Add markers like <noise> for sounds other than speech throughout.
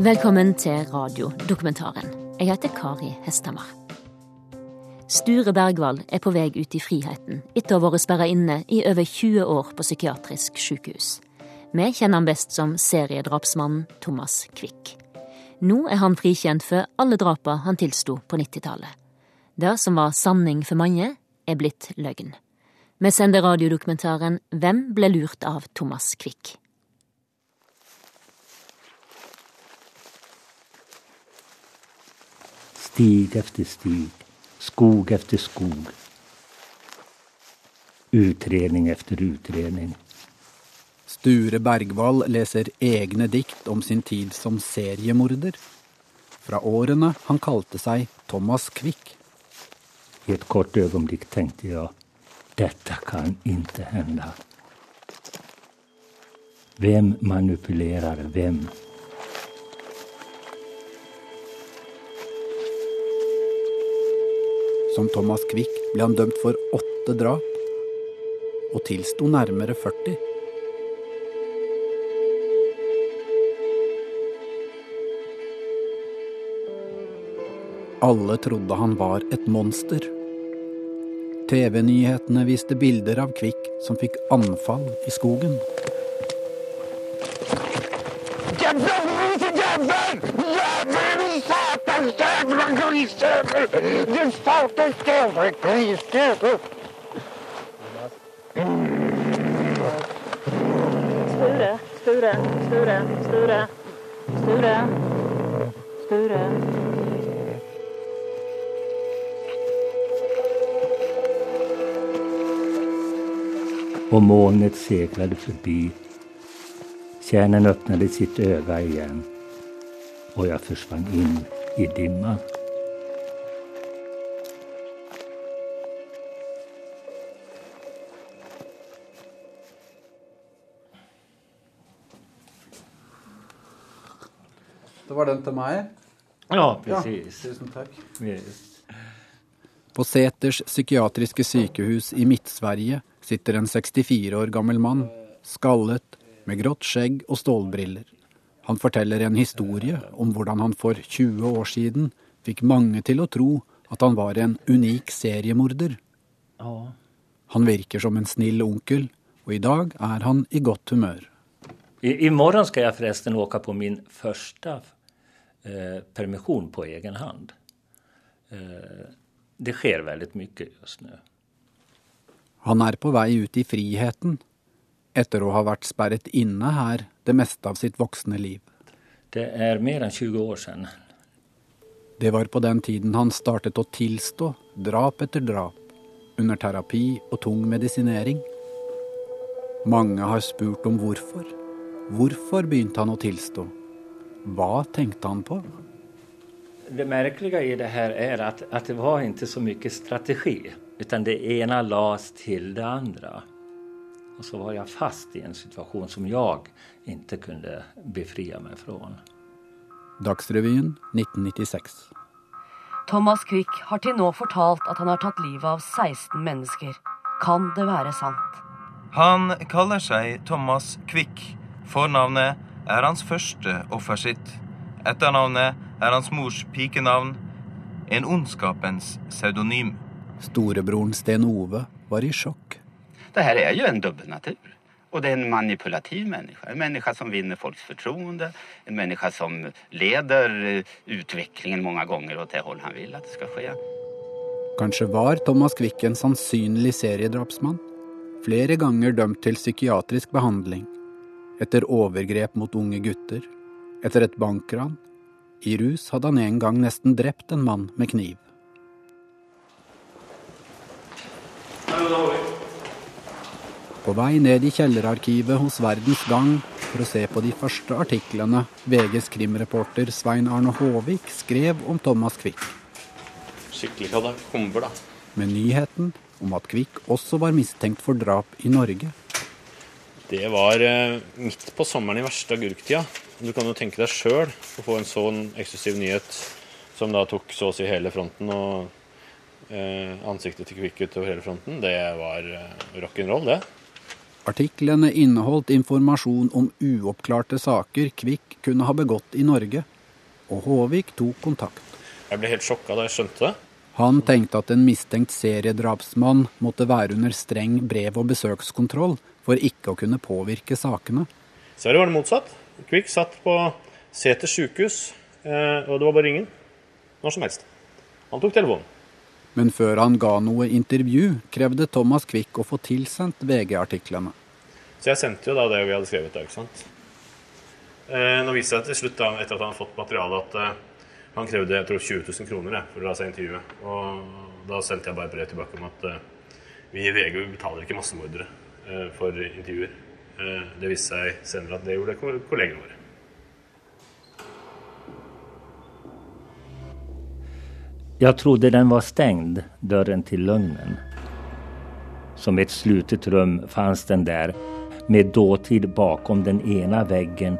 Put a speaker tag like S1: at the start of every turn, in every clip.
S1: Velkommen til radiodokumentaren. Jeg heter Kari Hesthammer. Sture Bergwall er på vei ut i friheten etter å ha vært sperra inne i over 20 år på psykiatrisk sykehus. Vi kjenner han best som seriedrapsmannen Thomas Quick. Nå er han frikjent for alle drapene han tilsto på 90-tallet. Det som var sanning for mange, er blitt løgn. Vi sender radiodokumentaren Hvem ble lurt av Thomas Quick?
S2: Stig efter stig, skog efter skog. Utredning efter utredning.
S3: Sture Bergwall leser egne dikt om sin tid som seriemorder. Fra årene han kalte seg Thomas Quick.
S2: I et kort øyeblikk tenkte jeg dette kan ikke hende. Hvem manipulerer hvem?
S3: Som Thomas Quick ble han dømt for åtte drap, og tilsto nærmere 40. Alle trodde han var et monster. TV-nyhetene viste bilder av Kvikk som fikk anfall i skogen.
S4: Sture, Sture, Sture, Sture, Sture, Sture.
S2: Och molnet seglade förbi. Tjärnen öppnade sitt öga igen och jag försvann in i dimman.
S3: Var den til meg.
S2: Ja, precis.
S3: Tusen takk.
S2: Yes.
S3: På Seters psykiatriske sykehus i Midt-Sverige sitter en 64 år gammel mann, skallet, med grått skjegg og stålbriller. Han forteller en historie om hvordan han for 20 år siden fikk mange til å tro at han var en unik seriemorder. Han virker som en snill onkel, og i dag er han i godt humør.
S5: I, morgen skal jeg forresten åke på min första eh, permission på egen hand. Eh, det skjer veldig mye just nå.
S3: Han er på vei ut i friheten, etter å ha vært sperret inne her det meste av sitt voksne liv.
S5: Det er mer enn 20 år siden.
S3: Det var på den tiden han startet å tilstå drap etter drap, under terapi og tung medisinering. Mange har spurt om hvorfor. Hvorfor begynte han å tilstå? Hva tenkte han på?
S5: Det merkelige i det her er at, at det var ikke så mye strategi, utan det ene las til det andre. Og så var jeg fast i en situasjon som jeg ikke kunne befria meg fra.
S3: Dagsrevyen 1996.
S6: Thomas Quick har til nå fortalt at han har tatt livet av 16 mennesker. Kan det være sant?
S7: Han kaller seg Thomas Quick. Fornavnet er hans første offer sitt. Etternavnet er hans mors pikenavn. En ondskapens pseudonym.
S3: Storebroren Sten Ove var i sjokk.
S8: Det her er jo en dubbelnatur. Og det er en manipulativ menneske. En menneske som vinner folks fortroende. En menneske som leder utviklingen mange ganger og åt det håll han vil at det skal skje.
S3: Kanskje var Thomas Quick en sannsynlig seriedrapsmann? Flere ganger dømt til psykiatrisk behandling. Etter overgrep mot unge gutter. Etter et bankran. I rus hadde han en gang nesten drept en mann med kniv. På vei ned i kjellerarkivet hos Verdens Gang for å se på de første artiklene VGs krimreporter Svein Arne Håvik skrev om Thomas Quick.
S9: Skikkelig katakomber, da.
S3: Med nyheten om at Quick også var mistenkt for drap i Norge.
S9: Det var eh, midt på sommeren i verste agurktida. Du kan jo tenke deg sjøl å få en sånn eksklusiv nyhet som da tok så å si hele fronten, og eh, ansiktet til Kvikk utover hele fronten. Det var eh, rock'n'roll, det.
S3: Artiklene inneholdt informasjon om uoppklarte saker Kvikk kunne ha begått i Norge, og Håvik tok kontakt.
S9: Jeg ble helt sjokka da jeg skjønte det.
S3: Han tenkte at en mistenkt seriedrapsmann måtte være under streng brev- og besøkskontroll for ikke å kunne påvirke sakene.
S9: Så var det motsatt. Kvikk satt på Sæter sjukehus, eh, og det var bare ingen. Når som helst. Han tok telefonen.
S3: Men før han ga noe intervju, krevde Thomas Quick å få tilsendt VG-artiklene.
S9: Så jeg sendte jo da det vi hadde skrevet da, ikke sant. Eh, nå viste det seg til slutt, da, etter at han hadde fått materialet, at eh, han krevde jeg tror 20 000 kroner jeg, for å la seg intervjue. Og da sendte jeg bare brev tilbake om at vi i VG betaler ikke massemordere for intervjuer. Eh, det viste seg senere at det gjorde kollegene våre.
S2: Jeg trodde den var stengt, døren til løgnen. Som et sluttet rum fanns den der, med dåtid bakom den ene veggen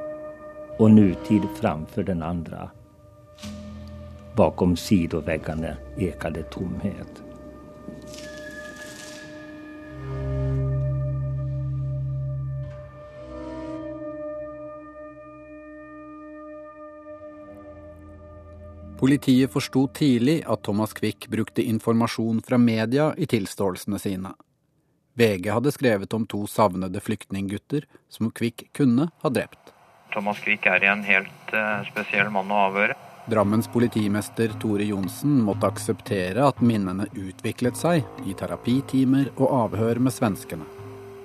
S2: og nutid framfor den andre. Bakom sidoveggene ekade tomhet.
S3: Politiet forsto tidlig at Thomas Quick brukte informasjon fra media i tilståelsene sine. VG hadde skrevet om to savnede flyktninggutter som Quick kunne ha drept.
S10: Thomas Quick er en helt uh, spesiell mann å avhøre.
S3: Drammens politimester Tore Johnsen måtte akseptere at minnene utviklet seg i terapitimer og avhør med svenskene.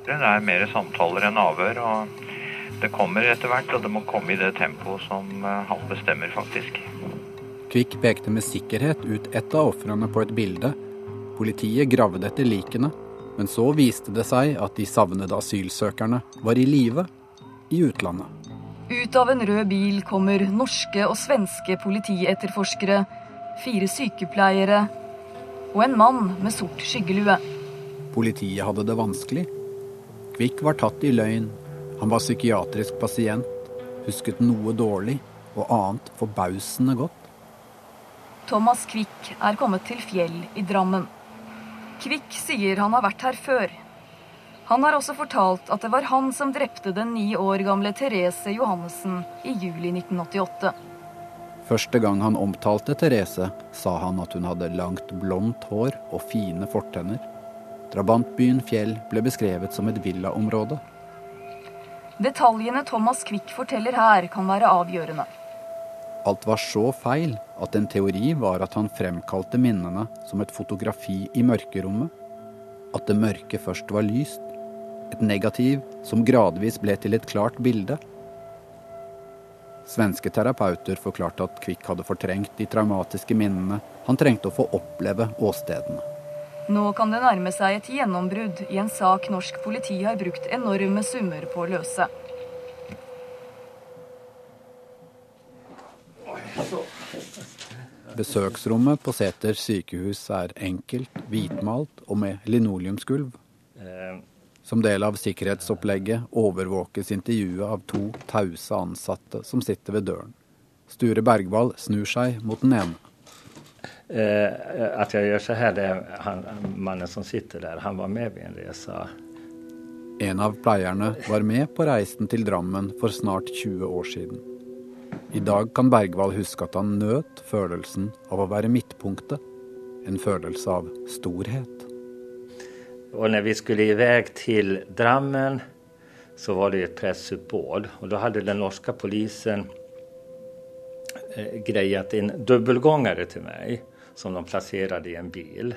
S10: Det er mer samtaler enn avhør, og det kommer etter hvert, og det må komme i det tempoet som uh, han bestemmer, faktisk.
S3: Kvikk pekte med sikkerhet ut et av ofrene på et bilde. Politiet gravde etter likene, men så viste det seg at de savnede asylsøkerne var i live i utlandet.
S11: Ut av en rød bil kommer norske og svenske politietterforskere, fire sykepleiere og en mann med sort skyggelue.
S3: Politiet hadde det vanskelig. Kvikk var tatt i løgn. Han var psykiatrisk pasient, husket noe dårlig og annet forbausende godt.
S11: Thomas Quick er kommet til Fjell i Drammen. Quick sier han har vært her før. Han har også fortalt at det var han som drepte den ni år gamle Therese Johannessen i juli 1988.
S3: Første gang han omtalte Therese, sa han at hun hadde langt, blondt hår og fine fortenner. Drabantbyen Fjell ble beskrevet som et villaområde.
S11: Detaljene Thomas Quick forteller her, kan være avgjørende.
S3: Alt var så feil at en teori var at han fremkalte minnene som et fotografi i mørkerommet. At det mørke først var lyst. Et negativ som gradvis ble til et klart bilde. Svenske terapeuter forklarte at Kvikk hadde fortrengt de traumatiske minnene. Han trengte å få oppleve åstedene.
S11: Nå kan det nærme seg et gjennombrudd i en sak norsk politi har brukt enorme summer på å løse.
S3: Besøksrommet på Sæter sykehus er enkelt, hvitmalt og med linoleumsgulv. Som del av sikkerhetsopplegget overvåkes intervjuet av to tause ansatte som sitter ved døren. Sture Bergvall snur seg mot den ene.
S5: Eh, at jeg gjør så her, det han, mannen som sitter der. Han var med ved en reise.
S3: En av pleierne var med på reisen til Drammen for snart 20 år siden. I dag kan Bergwall huske at han nøt følelsen av å være midtpunktet. En følelse av storhet.
S5: Og når vi skulle i vei til Drammen, så var det et presseoppbåd. Og da hadde den norske polisen eh, greiet inn dobbeltgångere til meg, som de plasserte i en bil.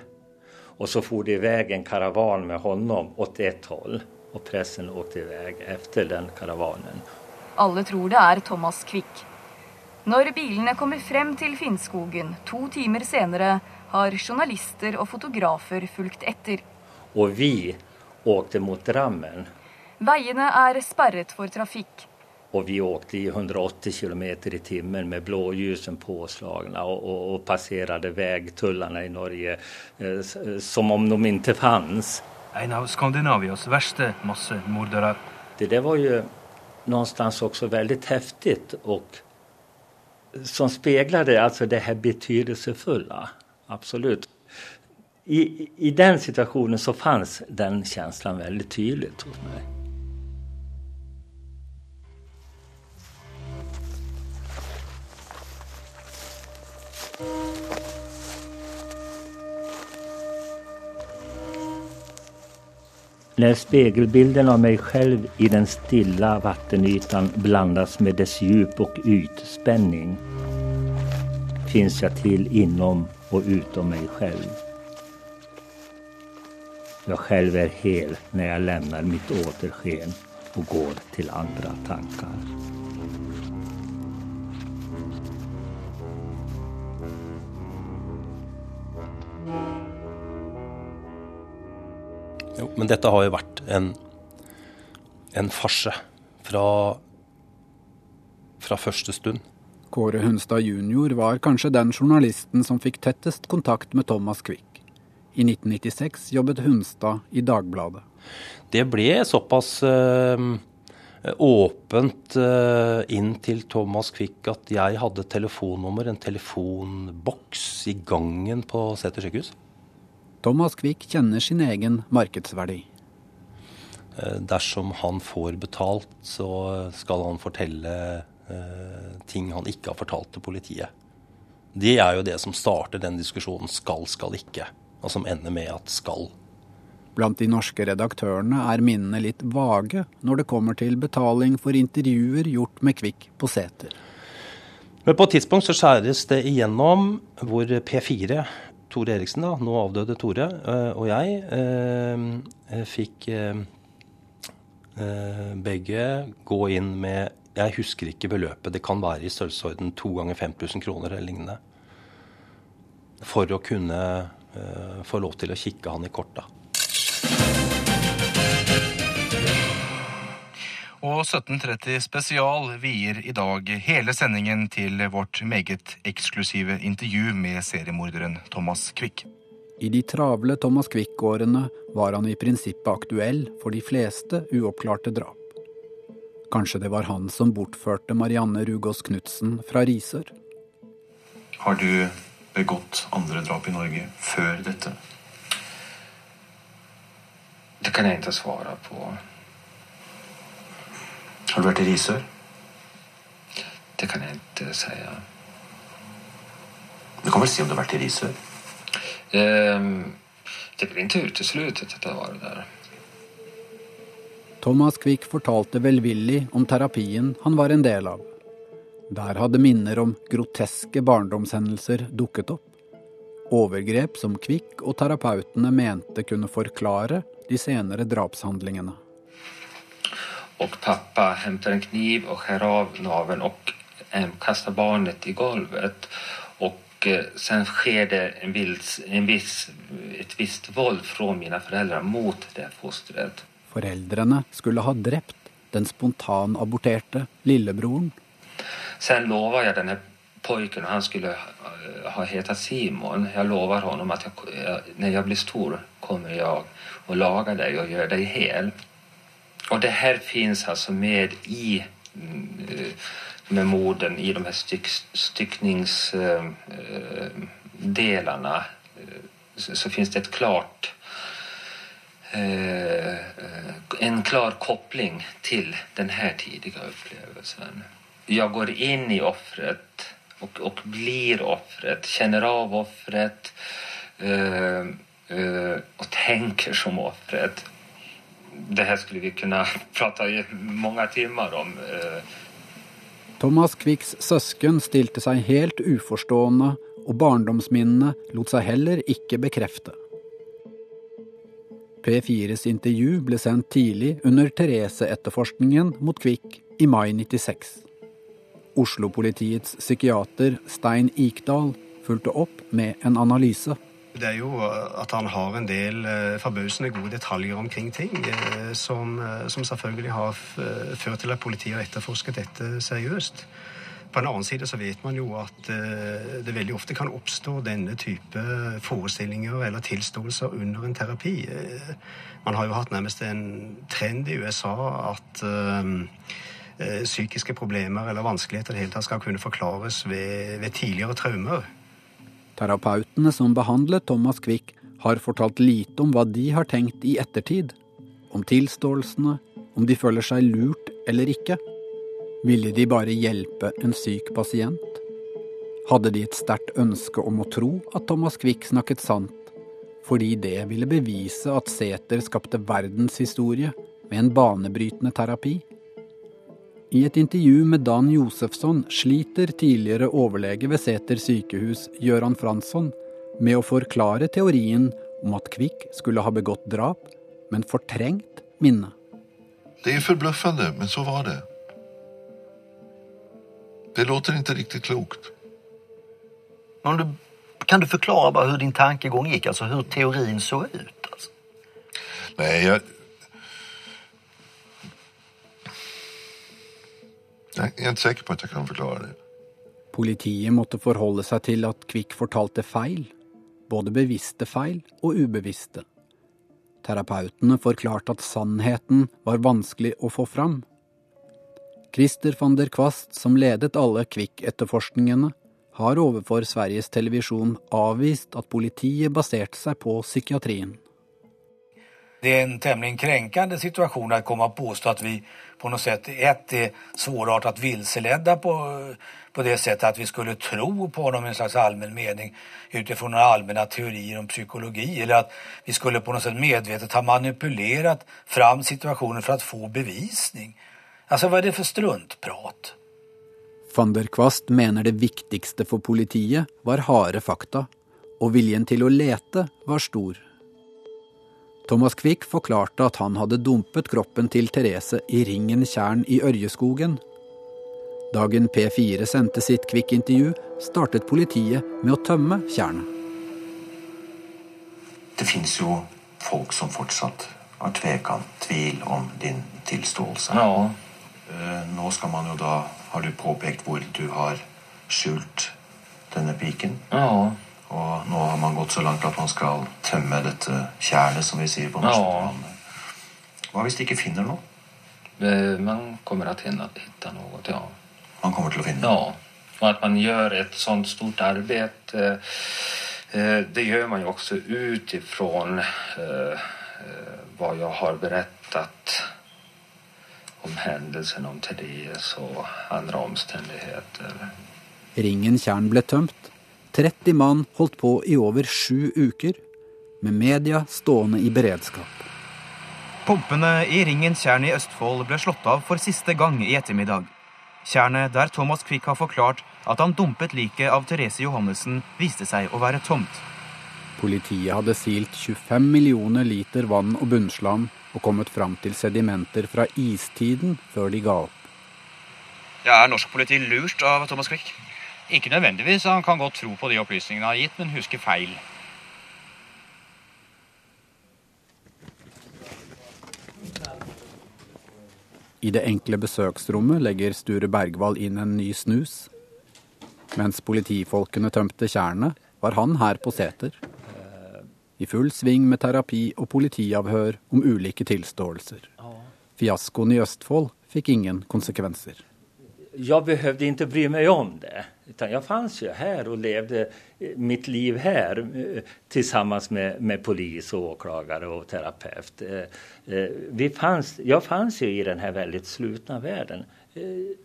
S5: Og så for det i vei en karavan med honom åt ett hold, og pressen åkte i vei etter den karavanen.
S11: Alle tror det er Thomas Quick. Når bilene kommer frem til Finnskogen to timer senere, har journalister og fotografer fulgt etter.
S5: Og vi åkte mot Drammen.
S11: Veiene er sperret for trafikk.
S5: Og vi åkte i 180 km i timen med blålysene påslagne og, og, og passerte veitulene i Norge eh, som om de ikke fantes.
S12: En av Skandinavias verste massemordere.
S5: Det det var jo någonstans også veldig heftig. og som speglade alltså det her betydelsefulla. Absolut. I, I, den situationen så fanns den känslan veldig tydelig, hos mig.
S2: thank När spegelbilden av mig själv i den stilla vattenytan blandas med dess djup och ytspänning finns jag till inom och utom mig själv. Jag själv är hel när jag lämnar mitt återsken och går till andra tankar.
S13: Men dette har jo vært en, en farse fra, fra første stund.
S3: Kåre Hunstad jr. var kanskje den journalisten som fikk tettest kontakt med Thomas Quick. I 1996 jobbet Hunstad i Dagbladet.
S13: Det ble såpass øh, åpent øh, inn til Thomas Quick at jeg hadde telefonnummer, en telefonboks, i gangen på Sæter sykehus.
S3: Thomas Quick kjenner sin egen markedsverdi.
S13: Eh, dersom han får betalt, så skal han fortelle eh, ting han ikke har fortalt til politiet. Det er jo det som starter den diskusjonen skal, skal ikke, og som ender med at skal.
S3: Blant de norske redaktørene er minnene litt vage når det kommer til betaling for intervjuer gjort med Kvikk på seter.
S13: Men på et tidspunkt så skjæres det igjennom hvor P4 Tore Eriksen, da, nå avdøde Tore, og jeg eh, fikk eh, begge gå inn med Jeg husker ikke beløpet, det kan være i størrelsesorden to ganger 5000 kroner eller lignende. For å kunne eh, få lov til å kikke han i korta.
S14: Og 1730 Spesial vier i dag hele sendingen til vårt meget eksklusive intervju med seriemorderen Thomas Quick.
S3: I de travle Thomas Quick-årene var han i prinsippet aktuell for de fleste uoppklarte drap. Kanskje det var han som bortførte Marianne Rugås Knutsen fra Risør?
S14: Har du begått andre drap i Norge før dette?
S15: Det kan jeg ikke svare på.
S14: Har du vært i Risør?
S15: Det kan jeg ikke si. Ja.
S14: Du kan vel si om du har vært i Risør?
S15: Um, det blir ikke utesluttet at jeg var der.
S3: Thomas Quick fortalte velvillig om terapien han var en del av. Der hadde minner om groteske barndomshendelser dukket opp. Overgrep som Quick og terapeutene mente kunne forklare de senere drapshandlingene.
S15: Og pappa hämtar en kniv og skär av naveln og eh, kaster barnet i golvet. Og eh, sen skjer det en viss, en viss, et visst vold fra mine foreldre mot det fosteret.
S3: Foreldrene skulle ha drept den spontanaborterte lillebroren.
S15: Sen lover jeg denne pojken, han skulle ha hetat Simon, jeg lover honom at jeg, når jeg blir stor kommer jeg å lage deg og gjøre deg hel. Och det här finns alltså med i med morden i de här styck, styckningsdelarna så, så finns det ett klart en klar koppling till den här tidiga upplevelsen. Jag går in i offret och, och blir offret, känner av offret och tänker som offret det her skulle vi kunne <laughs> prate i mange timer om.
S3: Thomas Quicks søsken stilte seg helt uforstående, og barndomsminnene lot seg heller ikke bekrefte. P4s intervju ble sendt tidlig under Therese-etterforskningen mot Quick i mai 96. Oslo-politiets psykiater Stein Ikdal fulgte opp med en analyse
S16: det er jo at han har en del forbausende gode detaljer omkring ting som, som selvfølgelig har ført til at politiet har etterforsket dette seriøst. På en annen side så vet man jo at det veldig ofte kan oppstå denne type forestillinger eller tilståelser under en terapi. Man har jo hatt nærmest en trend i USA at psykiske problemer eller vanskeligheter i det hele tatt skal kunne forklares ved, ved tidligere traumer.
S3: Terapeutene som behandlet Thomas Quick, har fortalt lite om hva de har tenkt i ettertid. Om tilståelsene, om de føler seg lurt eller ikke. Ville de bare hjelpe en syk pasient? hadde de et sterkt ønske om å tro at Thomas Quick snakket sant, fordi det ville bevise at Sæter skapte verdenshistorie med en banebrytende terapi. I et intervju med Dan Josefsson sliter tidligere overlege ved Sæter sykehus, Gøran Fransson, med å forklare teorien om at Kvikk skulle ha begått drap, men fortrengt minnet.
S17: Det er forbløffende, men så var det. Det låter ikke riktig klokt.
S18: Du, kan du forklare hvordan hur din tankegang gikk? altså Hvordan teorien så ut? Altså?
S17: Nei, jag... Jag er ikke sikker på at jeg kan forklare det.
S3: Politiet måtte forholde seg til at Kvikk fortalte feil, både bevisste feil og ubevisste. Terapeutene forklarte at sannheten var vanskelig å få fram. Christer van der Kvast, som ledet alle Kvikk-etterforskningene, har overfor Sveriges Televisjon avvist at politiet baserte seg på psykiatrien.
S19: Det är en tämligen kränkande situation att komma och påstå att vi på något sätt ett är svårartat vilseledda på, på det sättet att vi skulle tro på honom i en slags allmän mening utifrån några allmänna teorier om psykologi eller att vi skulle på något sätt medvetet ha manipulerat fram situationen för att få bevisning. Alltså vad är det för struntprat?
S3: Van der Kvast mener det viktigste for politiet var harde fakta, og viljen til å lete var stor. Thomas Quick forklarte at han hadde dumpet kroppen til Therese i Ringen tjern i Ørjeskogen. Dagen P4 sendte sitt Quick-intervju, startet politiet med å tømme tjernet.
S20: Det fins jo folk som fortsatt har tvekant tvil om din tilståelse.
S15: Ja.
S20: Eh, Nå skal man jo da, har du påpekt hvor du har skjult denne piken.
S15: Ja.
S20: Og nå har man gått så langt at man skal tømme dette tjernet, som vi sier på norsk.
S15: Ja.
S20: Hva hvis de ikke finner noe?
S15: Eh, Man kommer til å finne noe, ja.
S20: Man kommer til å finne noe?
S15: Ja. Og at man gjør et sånt stort arbete, eh, det gjør man jo også utifrån ifra hva jeg har berettet om hendelsen, om Therese og andre omstendigheter.
S3: Ringen tjern ble tømt. 30 mann holdt på i over sju uker, med media stående i beredskap.
S21: Pumpene i Ringen tjern i Østfold ble slått av for siste gang i ettermiddag. Tjernet der Thomas Quick har forklart at han dumpet liket av Therese Johannessen, viste seg å være tomt.
S3: Politiet hadde silt 25 millioner liter vann og bunnslam og kommet fram til sedimenter fra istiden før de ga opp.
S22: Ja, er norsk politi lurt av Thomas Quick?
S23: Ikke nødvendigvis. Han kan godt tro på de opplysningene han har gitt, men huske feil.
S3: I det enkle besøksrommet legger Sture Bergwall inn en ny snus. Mens politifolkene tømte tjernet, var han her på Seter. I full sving med terapi og politiavhør om ulike tilståelser. Fiaskoen i Østfold fikk ingen konsekvenser.
S5: Jeg behøvde ikke bry meg om det. Utan jag fanns ju här och levde eh, mitt liv här eh, tillsammans med, med polis och åklagare och terapeut. Eh, Vi fanns, jag fanns ju i den här väldigt slutna världen.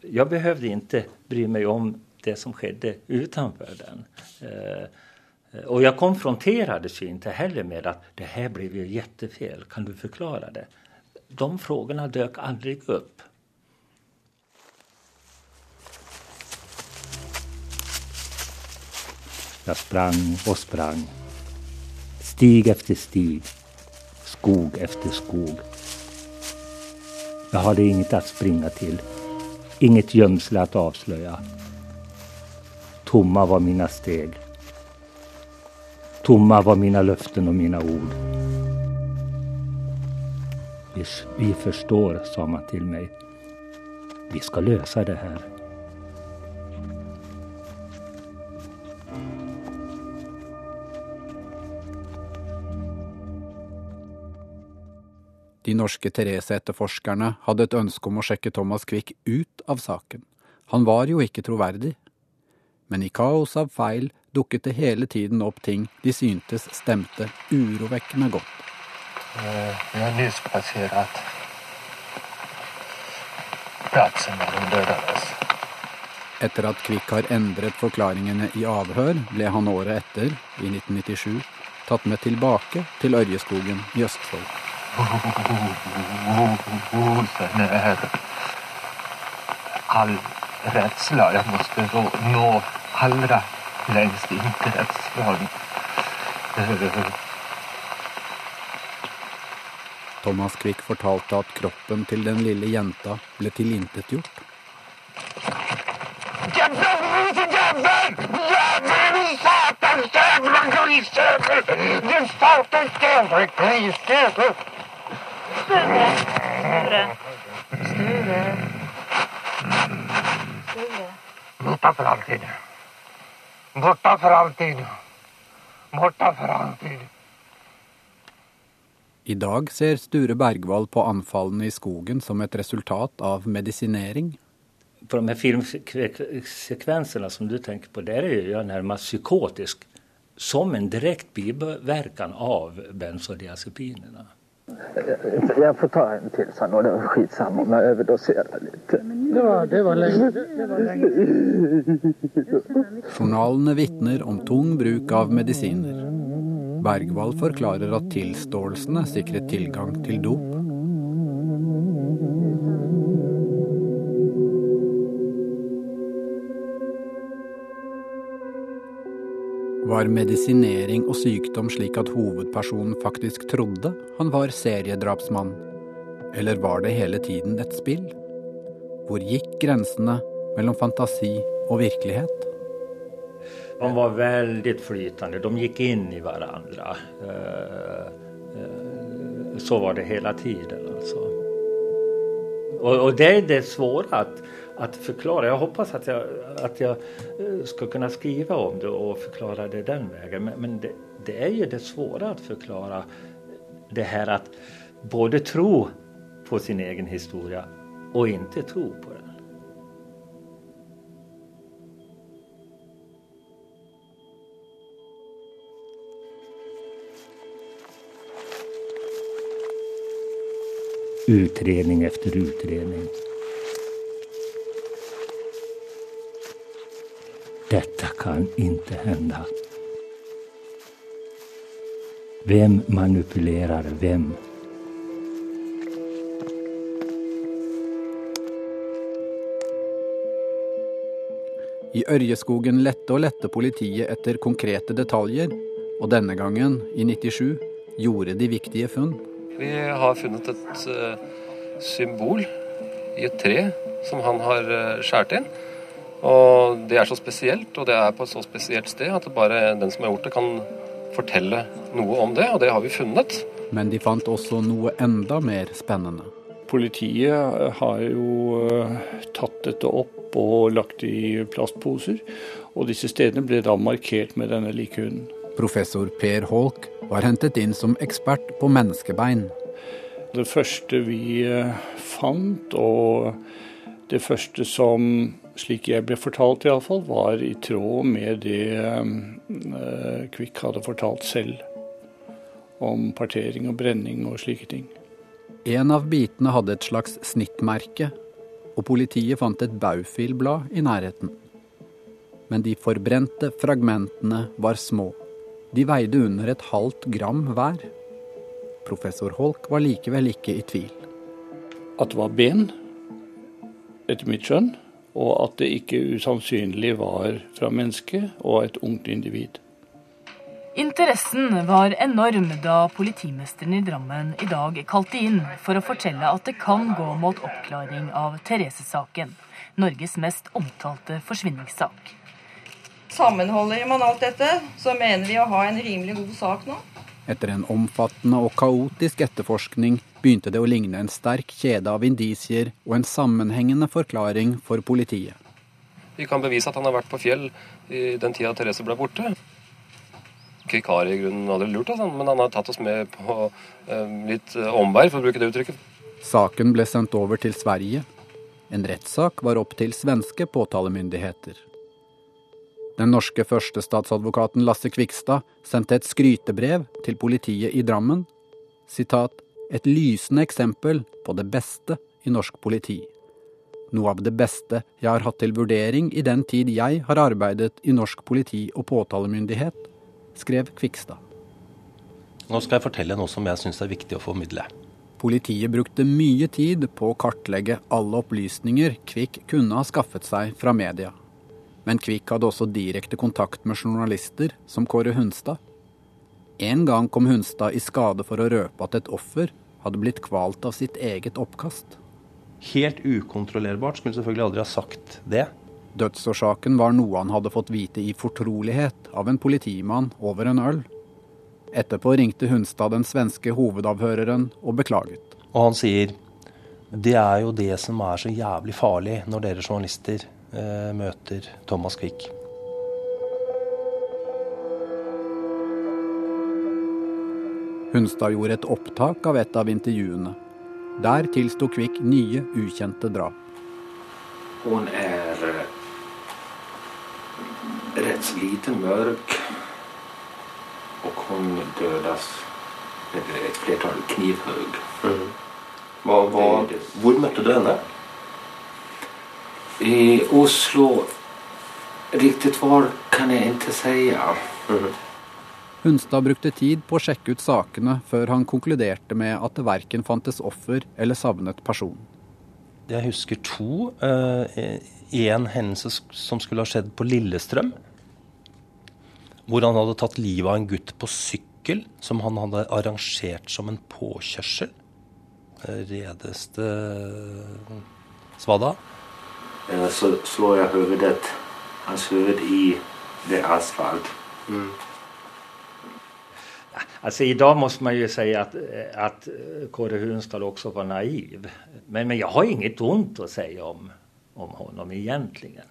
S5: Jag behövde inte bry mig om det som skedde utanför den. Og jag konfronterades ju inte heller med att det här blev ju jättefel, kan du förklara det? De frågorna dök aldrig upp.
S2: Jag sprang och sprang. Stig efter stig. Skog efter skog. Jag hade inget att springa till. Inget gömsle att avslöja. Tomma var mina steg. Tomma var mina löften och mina ord. Vi, vi förstår, sa man till mig. Vi ska lösa det här.
S3: De norske Therese-etterforskerne hadde et ønske om å sjekke Thomas Quick ut av saken. Han var jo ikke troverdig. Men i kaos av feil dukket det hele tiden opp ting de syntes stemte urovekkende godt.
S24: Eh, Vi har nyspassert plassen där de.
S3: Etter at Kvikk har endret forklaringene i avhør, ble han året etter, i 1997, tatt med tilbake til Ørjeskogen i Østfold.
S15: All rädsla, jag måste nå allra längst in till rättsfrågan.
S3: Thomas Quick fortalte at kroppen til den lille jenta ble tilintetgjort.
S15: Jävel! Jävel! Satans jævla grisejævel! Din satans jävla Støre.
S25: Støre. Sture.
S15: Borta for alltid. Borta for alltid. Borta for alltid.
S3: I dag ser Sture Bergwall på anfallene i skogen som et resultat av medisinering.
S5: På de filmsekvensene filmsekvenserna som du tenker på, der er jeg nærmest psykotisk. Som en direkte bivirkning av bensodiazepinerna.
S26: Jag får ta en till sen og det var skitsamme om jeg overdoserer litt. Ja, det var lenge. Det var länge.
S3: Journalene vitner om tung bruk av medisiner. Bergwall forklarer at tilståelsene sikret tilgang til dop. Var medisinering og sykdom slik at hovedpersonen faktisk trodde han var seriedrapsmann? Eller var det hele tiden et spill? Hvor gikk grensene mellom fantasi og virkelighet?
S5: De var veldig flytende. de gikk inn i varandra. Eh, eh, Så var det hele tiden altså. Og, det er det svåra att, förklara. Jag hoppas att jag, att jag eh, ska kunna skriva om det och förklara det den vägen. Men, men det, det är ju det svåra att förklara det här att både tro på sin egen historia och inte tro på den. Utredning efter utredning. Detta kan inte hända. Vem manipulerar vem?
S3: I Ørjeskogen lette og lette politiet etter konkrete detaljer, og denne gangen, i 97, gjorde de viktige funn.
S27: Vi har funnet et eh, symbol i et tre som han har uh, skåret inn. Og det er så spesielt, og det er på et så spesielt sted at bare den som har gjort det, kan fortelle noe om det, og det har vi funnet.
S3: Men de fant også noe enda mer spennende.
S28: Politiet har jo eh, tatt dette opp og lagt det i plastposer, og disse stedene ble da markert med denne likhunden.
S3: Professor Per Holk var hentet inn som ekspert på menneskebein.
S28: Det første vi eh, fant, og det første som, slik jeg ble fortalt iallfall, var i tråd med det eh, Kvikk hadde fortalt selv. Om partering og brenning og slike ting.
S3: En av bitene hadde et slags snittmerke, og politiet fant et Baufil-blad i nærheten. Men de forbrente fragmentene var små. De veide under et halvt gram hver. Professor Holk var likevel ikke i tvil.
S28: At det var ben, etter mitt skjønn, og at det ikke usannsynlig var fra menneske og et ungt individ.
S29: Interessen var enorm da politimesteren i Drammen i dag kalte inn for å fortelle at det kan gå mot oppklaring av Therese-saken, Norges mest omtalte forsvinningssak.
S30: Sammenholder man alt dette, så mener vi å ha en rimelig god sak nå.
S3: Etter en omfattende og kaotisk etterforskning begynte det å ligne en sterk kjede av indisier og en sammenhengende forklaring for politiet.
S27: Vi kan bevise at han har vært på fjell i den tida Therese ble borte. Kvikk har i grunnen aldri lurt oss, men han har tatt oss med på eh, litt eh, omvei, for å bruke det uttrykket.
S3: Saken ble sendt over til Sverige. En rettssak var opp til svenske påtalemyndigheter. Den norske førstestatsadvokaten Lasse Kvikstad sendte et skrytebrev til politiet i Drammen. Sitat, et lysende eksempel på det beste i norsk politi. Noe av det beste jeg har hatt til vurdering i den tid jeg har arbeidet i norsk politi og påtalemyndighet, skrev Kvikstad.
S13: Nå skal jeg fortelle noe som jeg syns er viktig å formidle.
S3: Politiet brukte mye tid på å kartlegge alle opplysninger Kvikk kunne ha skaffet seg fra media. Men Kvikk hadde også direkte kontakt med journalister som Kåre Hunstad. En gang kom Hunstad i skade for å røpe at et offer hadde blitt kvalt av sitt eget oppkast.
S13: Helt ukontrollerbart, skulle selvfølgelig aldri ha sagt det.
S3: Dødsårsaken var noe han hadde fått vite i fortrolighet av en politimann over en øl. Etterpå ringte Hunstad den svenske hovedavhøreren og beklaget.
S13: Og han sier det er jo det som er så jævlig farlig når dere journalister møter Thomas Quick.
S3: Hunstad gjorde et opptak av et av intervjuene. Der tilsto Kvikk nye, ukjente drap.
S5: Hun er eh, rett liten, mørk, og hun dødes med et flertall knivhugg.
S13: Mm. Hva, hva, hvor møtte du henne?
S5: I Oslo Riktig var kan jeg ikke si.
S13: Mm.
S3: Hunstad brukte tid på å sjekke ut sakene før han konkluderte med at det verken fantes offer eller savnet person.
S13: Jeg husker to. Én uh, hendelse som skulle ha skjedd på Lillestrøm. Hvor han hadde tatt livet av en gutt på sykkel som han hadde arrangert som en påkjørsel. Redeste svada.
S5: Så slår jeg hodet hans huvud i det asfalt. Mm. Alltså idag måste man ju säga att, att Kåre Hunstad också var naiv. Men, men jag har inget ont att säga om, om honom egentligen.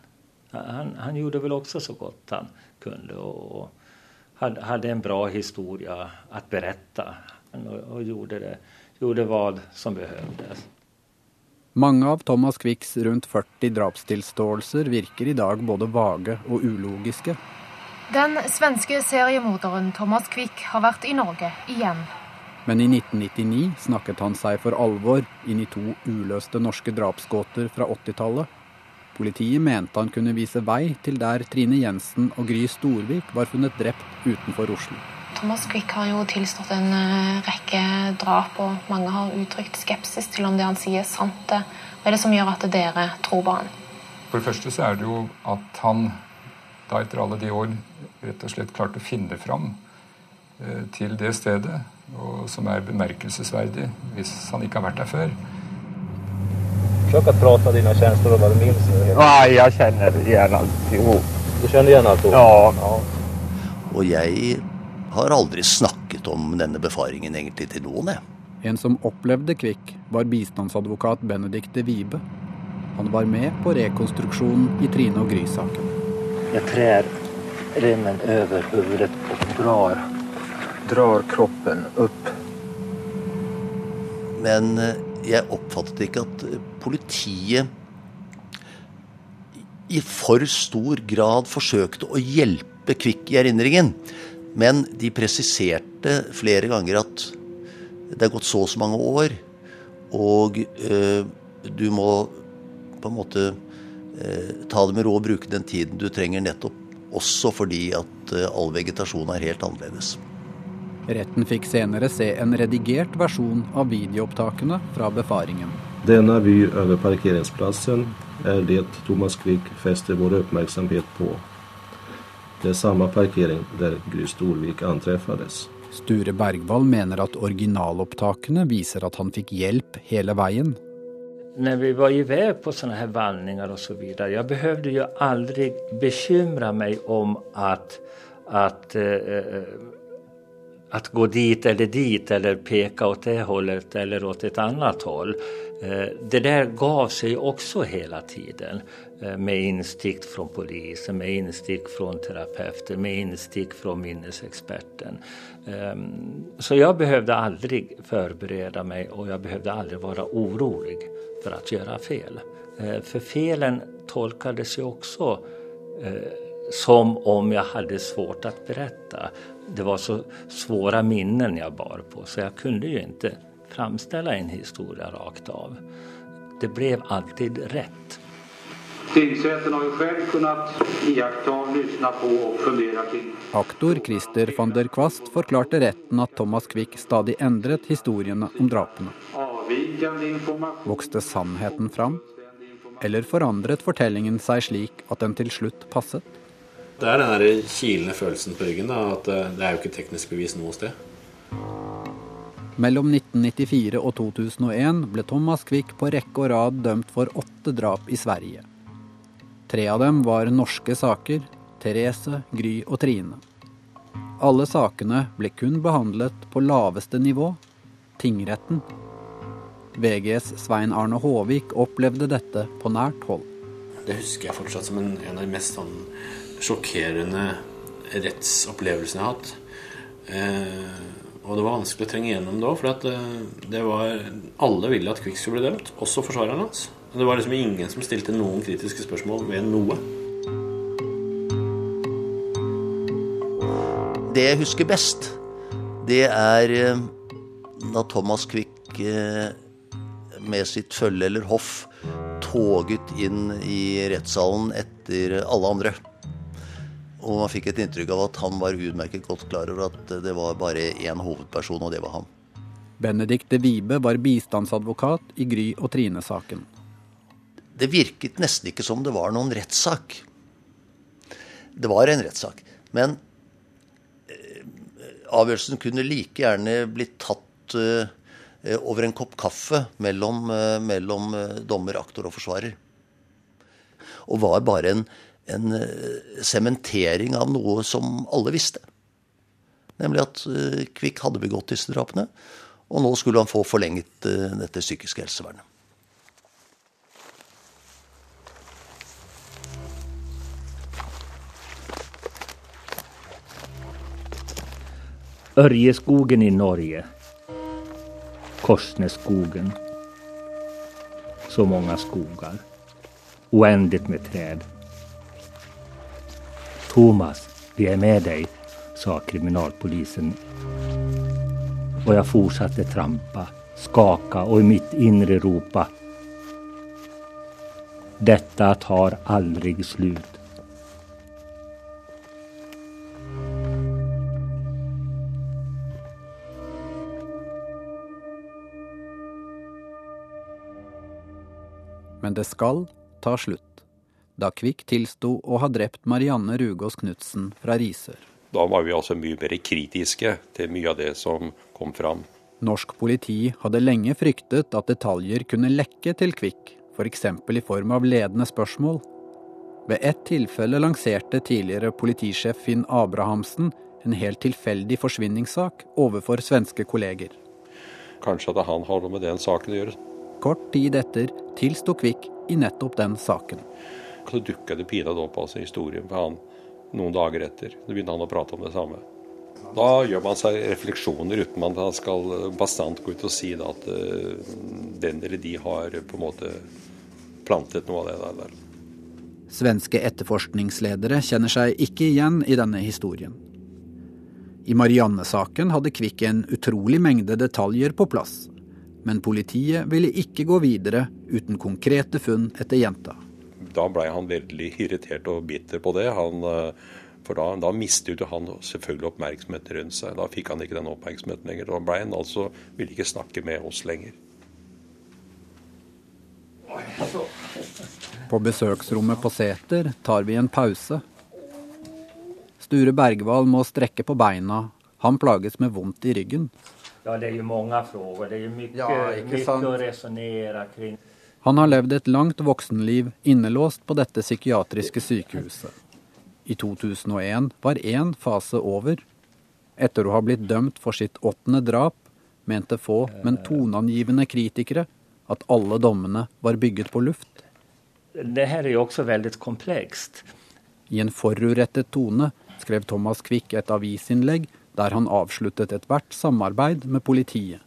S5: Han, han gjorde väl också så gott han kunde och, hade, hade en bra historia att berätta. Och, och gjorde, det, gjorde vad som behövdes.
S3: Mange av Thomas Quicks rundt 40 drapstilståelser virker i dag både vage og ulogiske.
S31: Den svenske seriemorderen Thomas Quick har vært i Norge igjen.
S3: Men i 1999 snakket han seg for alvor inn i to uløste norske drapsgåter fra 80-tallet. Politiet mente han kunne vise vei til der Trine Jensen og Gry Storvik var funnet drept utenfor Oslo.
S31: Thomas Quick har jo tilstått en rekke drap, og mange har uttrykt skepsis til om det han sier er sant. Hva er det som gjør at dere tror på han?
S32: For det første så er det jo at han da etter alle de år rett og slett klarte å finne fram eh, til det stedet, og som er bemerkelsesverdig hvis han ikke har vært der før.
S33: Försök att prata dina känslor och vad du minns.
S34: Nej, jag känner igen alltihop.
S33: Du känner igjen alltihop?
S34: Ja.
S33: ja.
S18: Og jeg har aldri snakket om denne befaringen egentlig til noen, jeg.
S3: En som opplevde Kvikk, var bistandsadvokat Benedicte Vibe. Han var med på rekonstruksjonen i Trine og Gry-saken.
S5: Jeg trer remmen over hodet og drar, drar kroppen opp.
S18: Men jeg oppfattet ikke at politiet i for stor grad forsøkte å hjelpe Kvikk i erindringen. Men de presiserte flere ganger at det er gått så og så mange år, og eh, du må på en måte eh, ta det med råd og bruke den tiden du trenger nettopp også fordi at eh, all vegetasjon er helt annerledes.
S3: Retten fikk senere se en redigert versjon av videoopptakene fra befaringen.
S35: Denne by over parkeringsplassen er det Thomas Quick fester vår oppmerksomhet på. Det er samme parkering der Gry Storvik antreffes.
S3: Sture Bergvall mener at originalopptakene viser at han fikk hjelp hele veien.
S5: Når vi var i vei på sånne her vandringer og så videre, jeg behøvde jo aldri bekymre meg om at, at uh, att gå dit eller dit eller peke åt det hållet eller åt et annet håll. Det der gav seg også hele tiden med instick från polisen, med instick från terapeuter, med instick från minnesexperten. Så jag behövde aldrig förbereda mig och jag behövde aldrig vara orolig för att göra fel. För felen tolkades ju också som om jeg hadde svårt å berette. Det var så svåre minnen jeg bar på, så jeg kunne jo ikke framställa en historie rakt av. det ble alltid rett.
S36: Tingsrätten har jo selv kunnet iaktta, lyssna på och fundere kring.
S3: Aktor Christer van der Kvast forklarte retten at Thomas Quick stadig endret historiene om drapene. Vokste sannheten fram? Eller forandret fortellingen seg slik at den til slutt passet?
S37: Det er den der kilende følelsen på ryggen, da, at eh, det er jo ikke teknisk bevis noe sted.
S3: Mellom 1994 og 2001 ble Thomas Quick på rekke og rad dømt for åtte drap i Sverige. Tre av dem var norske saker. Therese, Gry og Trine. Alle sakene ble kun behandlet på laveste nivå, tingretten. VGs Svein Arne Håvik opplevde dette på nært hold.
S37: Det husker jeg fortsatt som en, en av de mest sånn, sjokkerende rettsopplevelsene jeg har hatt. Eh, og det var vanskelig å trenge gjennom da, for at, eh, det var, alle ville at Kvikk skulle bli dømt, også forsvareren hans. Det var liksom ingen som stilte noen kritiske spørsmål ved noe.
S18: Det jeg husker best, det er eh, da Thomas Quick eh, med sitt følge eller hoff toget inn i rettssalen etter alle andre. Og man fikk et inntrykk av at han var utmerket godt klar over at det var bare én hovedperson, og det var han.
S3: Benedicte Wibe var bistandsadvokat i Gry og Trine-saken.
S18: Det virket nesten ikke som det var noen rettssak. Det var en rettssak. Men eh, avgjørelsen kunne like gjerne blitt tatt eh, over en kopp kaffe mellom, eh, mellom dommer, aktor og forsvarer. Og var bare en sementering av noe som alle visste. Nemlig at Kvikk hadde begått disse drapene. Og nå skulle han få forlenget dette psykiske helsevernet.
S2: Ørjeskogen i Norge. Korsneskogen. Så mange skogar. Uendelig med trær. Thomas, vi er med deg, sa kriminalpolisen. Og jeg fortsatte trampa, skaka og i mitt indre ropa. Dette tar aldri slutt.
S3: Men det skal ta slutt, da Kvikk tilsto å ha drept Marianne Rugås Knutsen fra Risør.
S38: Da var vi altså mye mer kritiske til mye av det som kom fram.
S3: Norsk politi hadde lenge fryktet at detaljer kunne lekke til Kvikk, f.eks. For i form av ledende spørsmål. Ved ett tilfelle lanserte tidligere politisjef Finn Abrahamsen en helt tilfeldig forsvinningssak overfor svenske kolleger.
S38: Kanskje at han har noe med den saken å gjøre.
S3: Kort tid etter tilsto Kvikk i nettopp den saken.
S38: Så dukka det pinadø opp altså historien på han noen dager etter. Da begynte han å prate om det samme. Da gjør man seg refleksjoner uten at man skal bastant gå ut og si at uh, den eller de har på en måte plantet noe av det der.
S3: Svenske etterforskningsledere kjenner seg ikke igjen i denne historien. I Marianne-saken hadde Kvikk en utrolig mengde detaljer på plass men politiet ville ikke gå videre uten konkrete funn etter jenta.
S38: Da blei han veldig irritert og bitter på det. Han, eh, for da, da mistet han selvfølgelig oppmerksomhet rundt seg. Da fikk han ikke den oppmerksomheten lenger. Da blei han altså, ville ikke snakke med oss lenger.
S3: På besøksrommet på Seter tar vi en pause. Sture Bergwall må strekke på beina. Han plages med vondt i ryggen.
S5: Ja, det er jo mange spørsmål. Det er jo mye, ja, mye å resonnere kring.
S3: Han har levd et langt voksenliv innelåst på dette psykiatriske sykehuset. I 2001 var én fase over. Etter å ha blitt dømt for sitt åttende drap, mente få, men toneangivende kritikere at alle dommene var bygget på luft.
S5: Det her er jo også veldig komplekst.
S3: I en forurettet tone skrev Thomas Quick et avisinnlegg der han avsluttet ethvert samarbeid med politiet.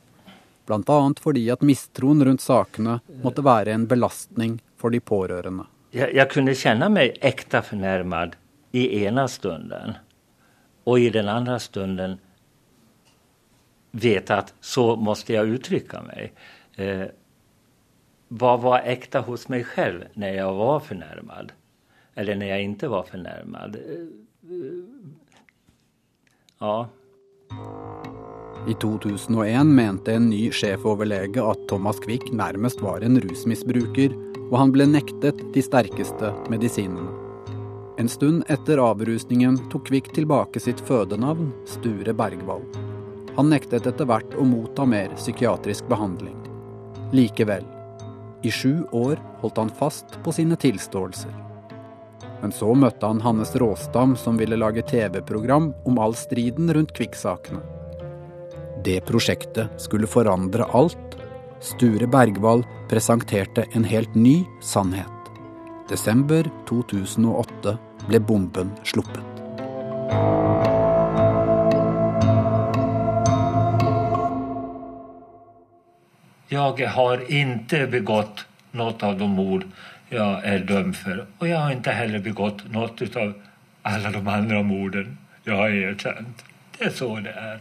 S3: Bl.a. fordi at mistroen rundt sakene måtte være en belastning for de pårørende.
S5: Jeg, jeg kunne kjenne meg ekte fornærmet i ene stunden, og i den andre stunden vite at så måtte jeg uttrykke meg. Eh, hva var ekte hos meg selv når jeg var fornærmet, Eller når jeg ikke var förnärmad? Ja.
S3: I 2001 mente en ny sjefoverlege at Thomas Quick nærmest var en rusmisbruker, og han ble nektet de sterkeste medisinene. En stund etter avrusningen tok Quick tilbake sitt fødenavn, Sture Bergvall. Han nektet etter hvert å motta mer psykiatrisk behandling. Likevel, i sju år holdt han fast på sine tilståelser. Men så møtte han Hannes Råstam, som ville lage TV-program om all striden rundt Kvikk-sakene. Det prosjektet skulle forandre alt. Sture Bergwall presenterte en helt ny sannhet. Desember 2008 ble bomben sluppet.
S5: Jeg har ikke begått noe av de mord jag är dömd för. Och jag har inte heller begått något av alla de andra morden jag har erkänt. Det är så det är.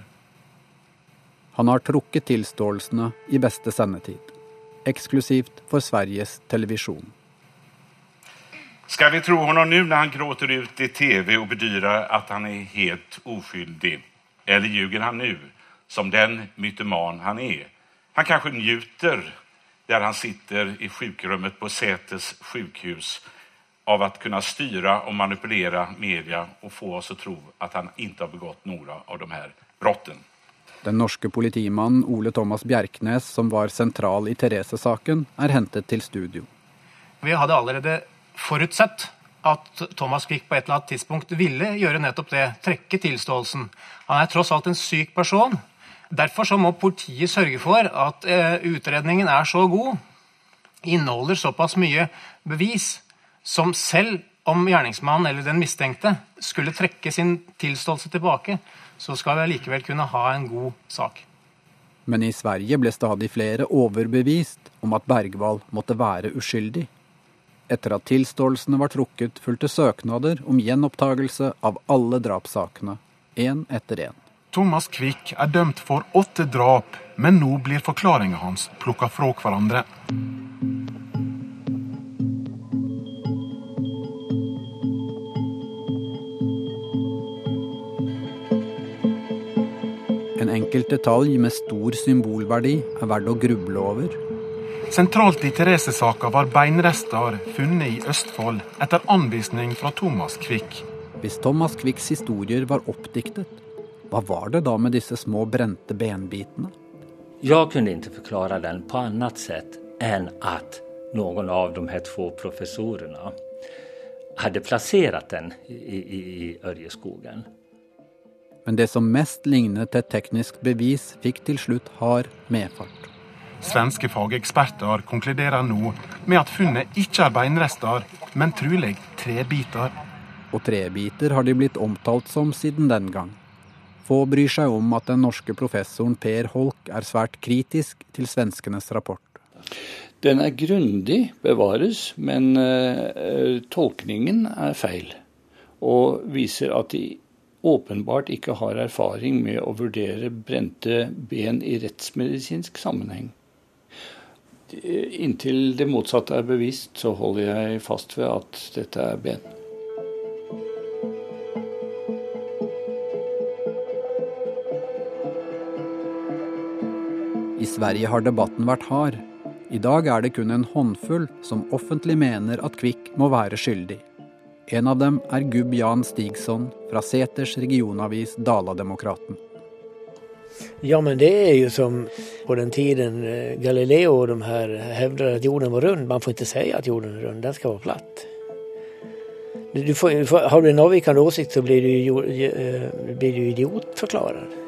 S3: Han har trukket tilståelsene i beste sendetid. Eksklusivt for Sveriges Televisjon.
S39: Ska vi tro honom nu när han gråter ut i tv och bedyrar att han är helt oskyldig? Eller ljuger han nu, som den mytoman han är? Han kanske njuter där han sitter i sjukrummet på Säters sjukhus av att kunna styra och manipulera media och få oss att tro att han inte har begått några av de här brotten.
S3: Den norske politimannen Ole Thomas Bjerknes, som var sentral i Therese-saken, er hentet til studio.
S40: Vi hadde allerede forutsett at Thomas Quick på et eller annet tidspunkt ville gjøre nettopp det, trekke tilståelsen. Han er tross alt en syk person. Derfor så må politiet sørge for at eh, utredningen er så god, inneholder såpass mye bevis, som selv om gjerningsmannen eller den mistenkte skulle trekke sin tilståelse tilbake, så skal vi allikevel kunne ha en god sak.
S3: Men i Sverige ble stadig flere overbevist om at Bergwall måtte være uskyldig. Etter at tilståelsene var trukket, fulgte søknader om gjenopptagelse av alle drapssakene, én etter én.
S35: Thomas Quick er dømt for åtte drap, men nå blir forklaringa hans plukka fra hverandre.
S3: En enkelt detalj med stor symbolverdi er verdt å gruble over.
S35: Sentralt i Therese-saka var beinrester funnet i Østfold etter anvisning fra Thomas Quick.
S3: Hvis Thomas Quicks historier var oppdiktet, hva var det da med disse små brente benbitene?
S5: Jag kunde inte förklara den på annat sätt än att någon av de här två professorerna hade placerat den i, i, i Ørjeskogen.
S3: Men det som mest lignet et teknisk bevis, fikk til slutt hard medfart.
S35: Svenske fageksperter konkluderer nå med at funnet ikke er beinrester, men trolig trebiter.
S3: Og trebiter har de blitt omtalt som siden den gang. Få bryr seg om at den norske professoren Per Holk er svært kritisk til svenskenes rapport.
S28: Den er grundig, bevares, men uh, tolkningen er feil. Og viser at de åpenbart ikke har erfaring med å vurdere brente ben i rettsmedisinsk sammenheng. Inntil det motsatte er bevist, så holder jeg fast ved at dette er ben.
S3: Sverige har debatten vært hard. I dag er det kun en håndfull som offentlig mener at Kvikk må være skyldig. En av dem er gubb Jan Stigson fra Seters regionavis Dala-Demokraten.
S41: Ja, men det er jo som på den tiden eh, Galileo og de her hevder at jorden var rund. Man får ikke si at jorden er rund, den skal være platt. Du får, har du en avvikende åsikt, så blir du, eh, blir du idiotforklaret.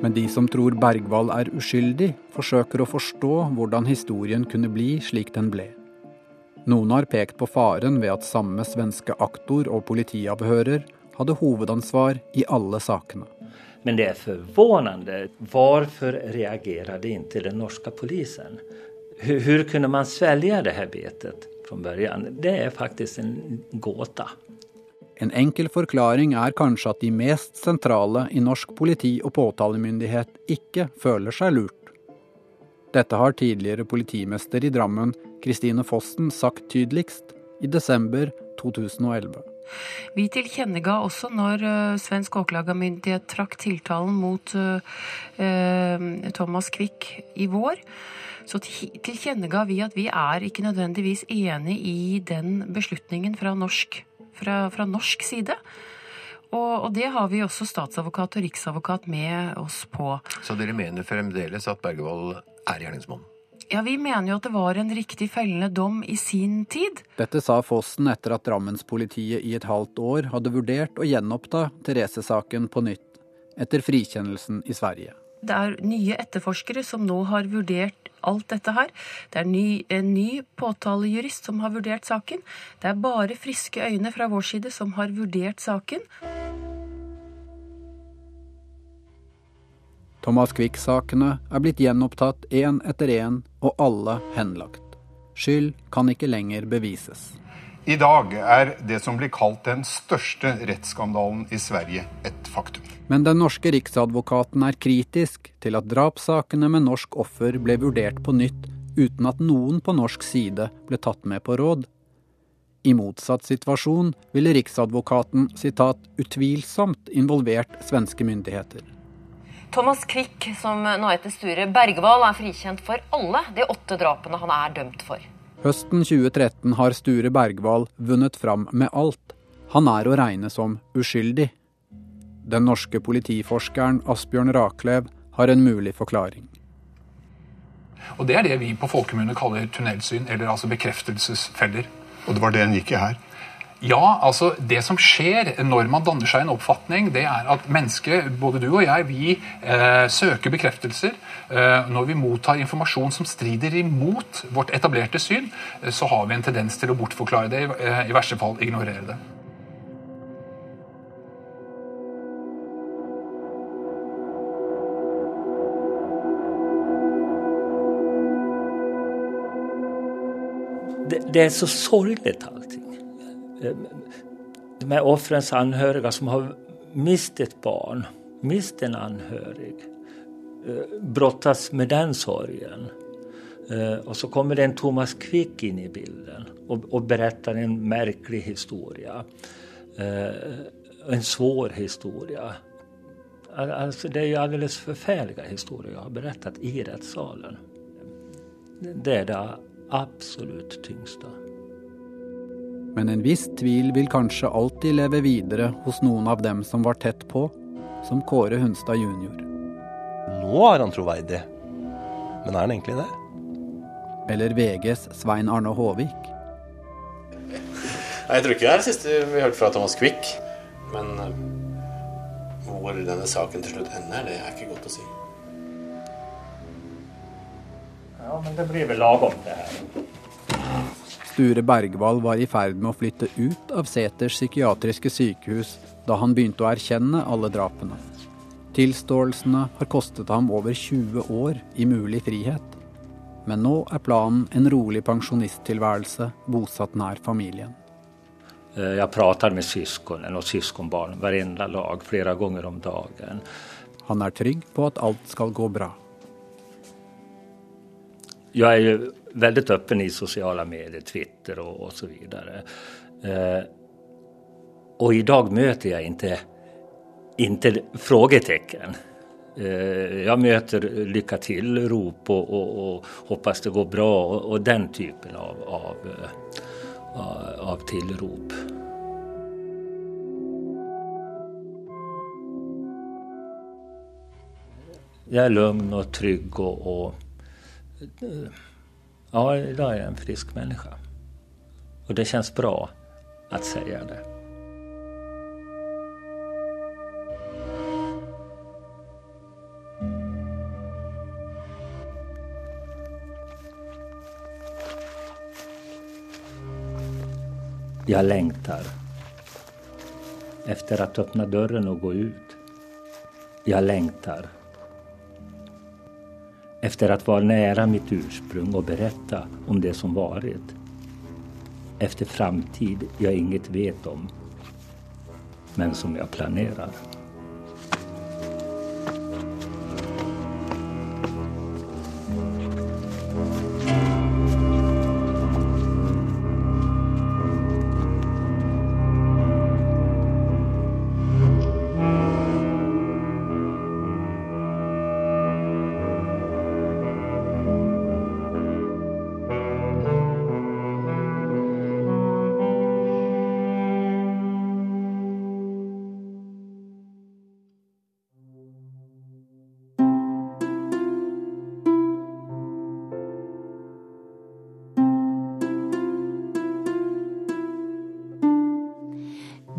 S3: Men de som tror Bergwall er uskyldig, forsøker å forstå hvordan historien kunne bli slik den ble. Noen har pekt på faren ved at samme svenske aktor og politiavhører hadde hovedansvar i alle sakene.
S5: Men det er forvånende. Hvorfor reagerte ikke den norske polisen? Hvordan kunne man svelge det her betet fra begynnelsen? Det er faktisk en gåte.
S3: En enkel forklaring er kanskje at de mest sentrale i norsk politi og påtalemyndighet ikke føler seg lurt. Dette har tidligere politimester i Drammen, Kristine Fossen, sagt tydeligst i desember 2011.
S42: Vi tilkjennega også når uh, svensk åklagermyndighet trakk tiltalen mot uh, Thomas Quick i vår, så tilkjennega vi at vi er ikke nødvendigvis enig i den beslutningen fra norsk, fra, fra norsk side. Og, og, det har vi også statsadvokat og riksadvokat med oss på.
S43: Så dere mener fremdeles at Bergevold er gjerningsmannen?
S42: Ja, Vi mener jo at det var en riktig fellende dom i sin tid.
S3: Dette sa Fossen etter at Drammenspolitiet i et halvt år hadde vurdert å gjenoppta Therese-saken på nytt, etter frikjennelsen i Sverige.
S42: Det er nye etterforskere som nå har vurdert alt dette her. Det er ny, en ny påtalejurist som har vurdert saken. Det er bare friske øyne fra vår side som har vurdert saken.
S3: Thomas Quick-sakene er blitt gjenopptatt én etter én, og alle henlagt. Skyld kan ikke lenger bevises.
S44: I dag er det som blir kalt den største rettsskandalen i Sverige, et faktum.
S3: Men den norske riksadvokaten er kritisk til at drapssakene med norsk offer ble vurdert på nytt uten at noen på norsk side ble tatt med på råd. I motsatt situasjon ville riksadvokaten sitat, 'utvilsomt involvert svenske myndigheter'.
S6: Thomas Quick, som nå heter Sture Bergwall, er frikjent for alle de åtte drapene han er dømt for.
S3: Høsten 2013 har Sture Bergwall vunnet fram med alt. Han er å regne som uskyldig. Den norske politiforskeren Asbjørn Raklev har en mulig forklaring.
S45: Og Det er det vi på folkemunne kaller tunnelsyn, eller altså bekreftelsesfeller.
S44: Og det var det en gikk i her?
S45: Ja, altså det som skjer når man danner seg en oppfatning, det er at mennesket, både du og jeg, vi eh, søker bekreftelser. Eh, når vi mottar informasjon som strider imot vårt etablerte syn, eh, så har vi en tendens til å bortforklare det, eh, i verste fall ignorere det.
S5: Det, er så sorglig allting. Eh, med offrens anhöriga som har mistet barn, mist en anhörig, eh, brottas med den sorgen. Og så kommer det en Thomas Quick in i bilden og, og beretter en merkelig historie. En svår historie. Alltså det er jo alldeles forferdelige historier jeg har berettet i rettssalen. Det er det absolut tyngsta.
S3: Men en viss tvil vil kanskje alltid leve videre hos noen av dem som var tett på, som Kåre Hunstad jr.
S13: Nå er han troverdig, men er han egentlig det?
S3: Eller VGs Svein Arne Håvik.
S9: Jeg tror ikke det er det siste vi hørte fra Thomas Quick. Men eh, hvor denne saken til slutt ender, det er ikke godt å si.
S5: Ja, men det blir vel lagom, det her.
S3: Sture Bergwall var i ferd med å flytte ut av Seters psykiatriske sykehus da han begynte å erkjenne alle drapene. Tilståelsene har kostet ham over 20 år i mulig frihet. Men nå er planen en rolig pensjonisttilværelse bosatt nær familien.
S5: Eh, jeg prater med søsknene og søskenbarn hver dag flere ganger om dagen.
S3: Han er trygg på at alt skal gå bra.
S5: Jag är ju väldigt öppen i sociala medier, Twitter och, och så vidare. Eh, och idag möter jag inte, inte frågetecken. Eh, jag möter lycka till-rop och, och, och, hoppas det går bra och, och den typen av, av, av, av tillrop. Jag är lugn och trygg og, och Ja, idag är jag en frisk människa. Och det känns bra att säga det. Jag längtar efter att öppna dörren och gå ut. Jag längtar efter att vara nära mitt ursprung och berätta om det som varit. Efter framtid jag inget vet om, men som jag planerar.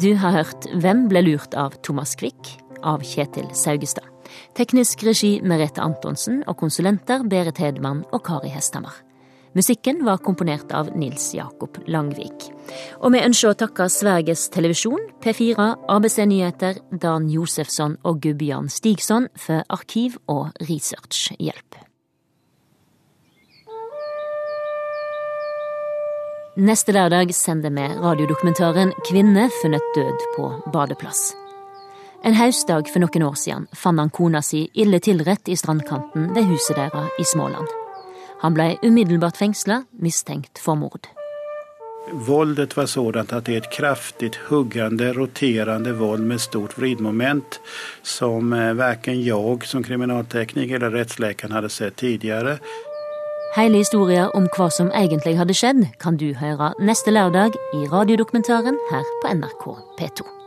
S1: Du har hørt Hvem ble lurt av Thomas Quick? av Kjetil Saugestad. Teknisk regi Merete Antonsen og konsulenter Berit Hedman og Kari Hesthammer. Musikken var komponert av Nils Jakob Langvik. Og vi ønsker å takke Sveriges Televisjon, P4, ABC Nyheter, Dan Josefsson og Gubbian Stigson for arkiv- og researchhjelp. Neste lørdag sender vi radiodokumentaren 'Kvinne funnet død på badeplass'. En høstdag for noen år siden fant han kona si ille tilrett i strandkanten ved huset deres i Småland. Han ble umiddelbart fengsla, mistenkt for mord.
S46: Voldet var sådant at det er et kraftig, huggende, roterende vold med stort vridmoment som eh, verken jeg som kriminaltekniker eller rettslegeren hadde sett tidligere.
S1: Hele historier om hva som egentlig hadde skjedd, kan du høre neste lørdag i radiodokumentaren her på NRK P2.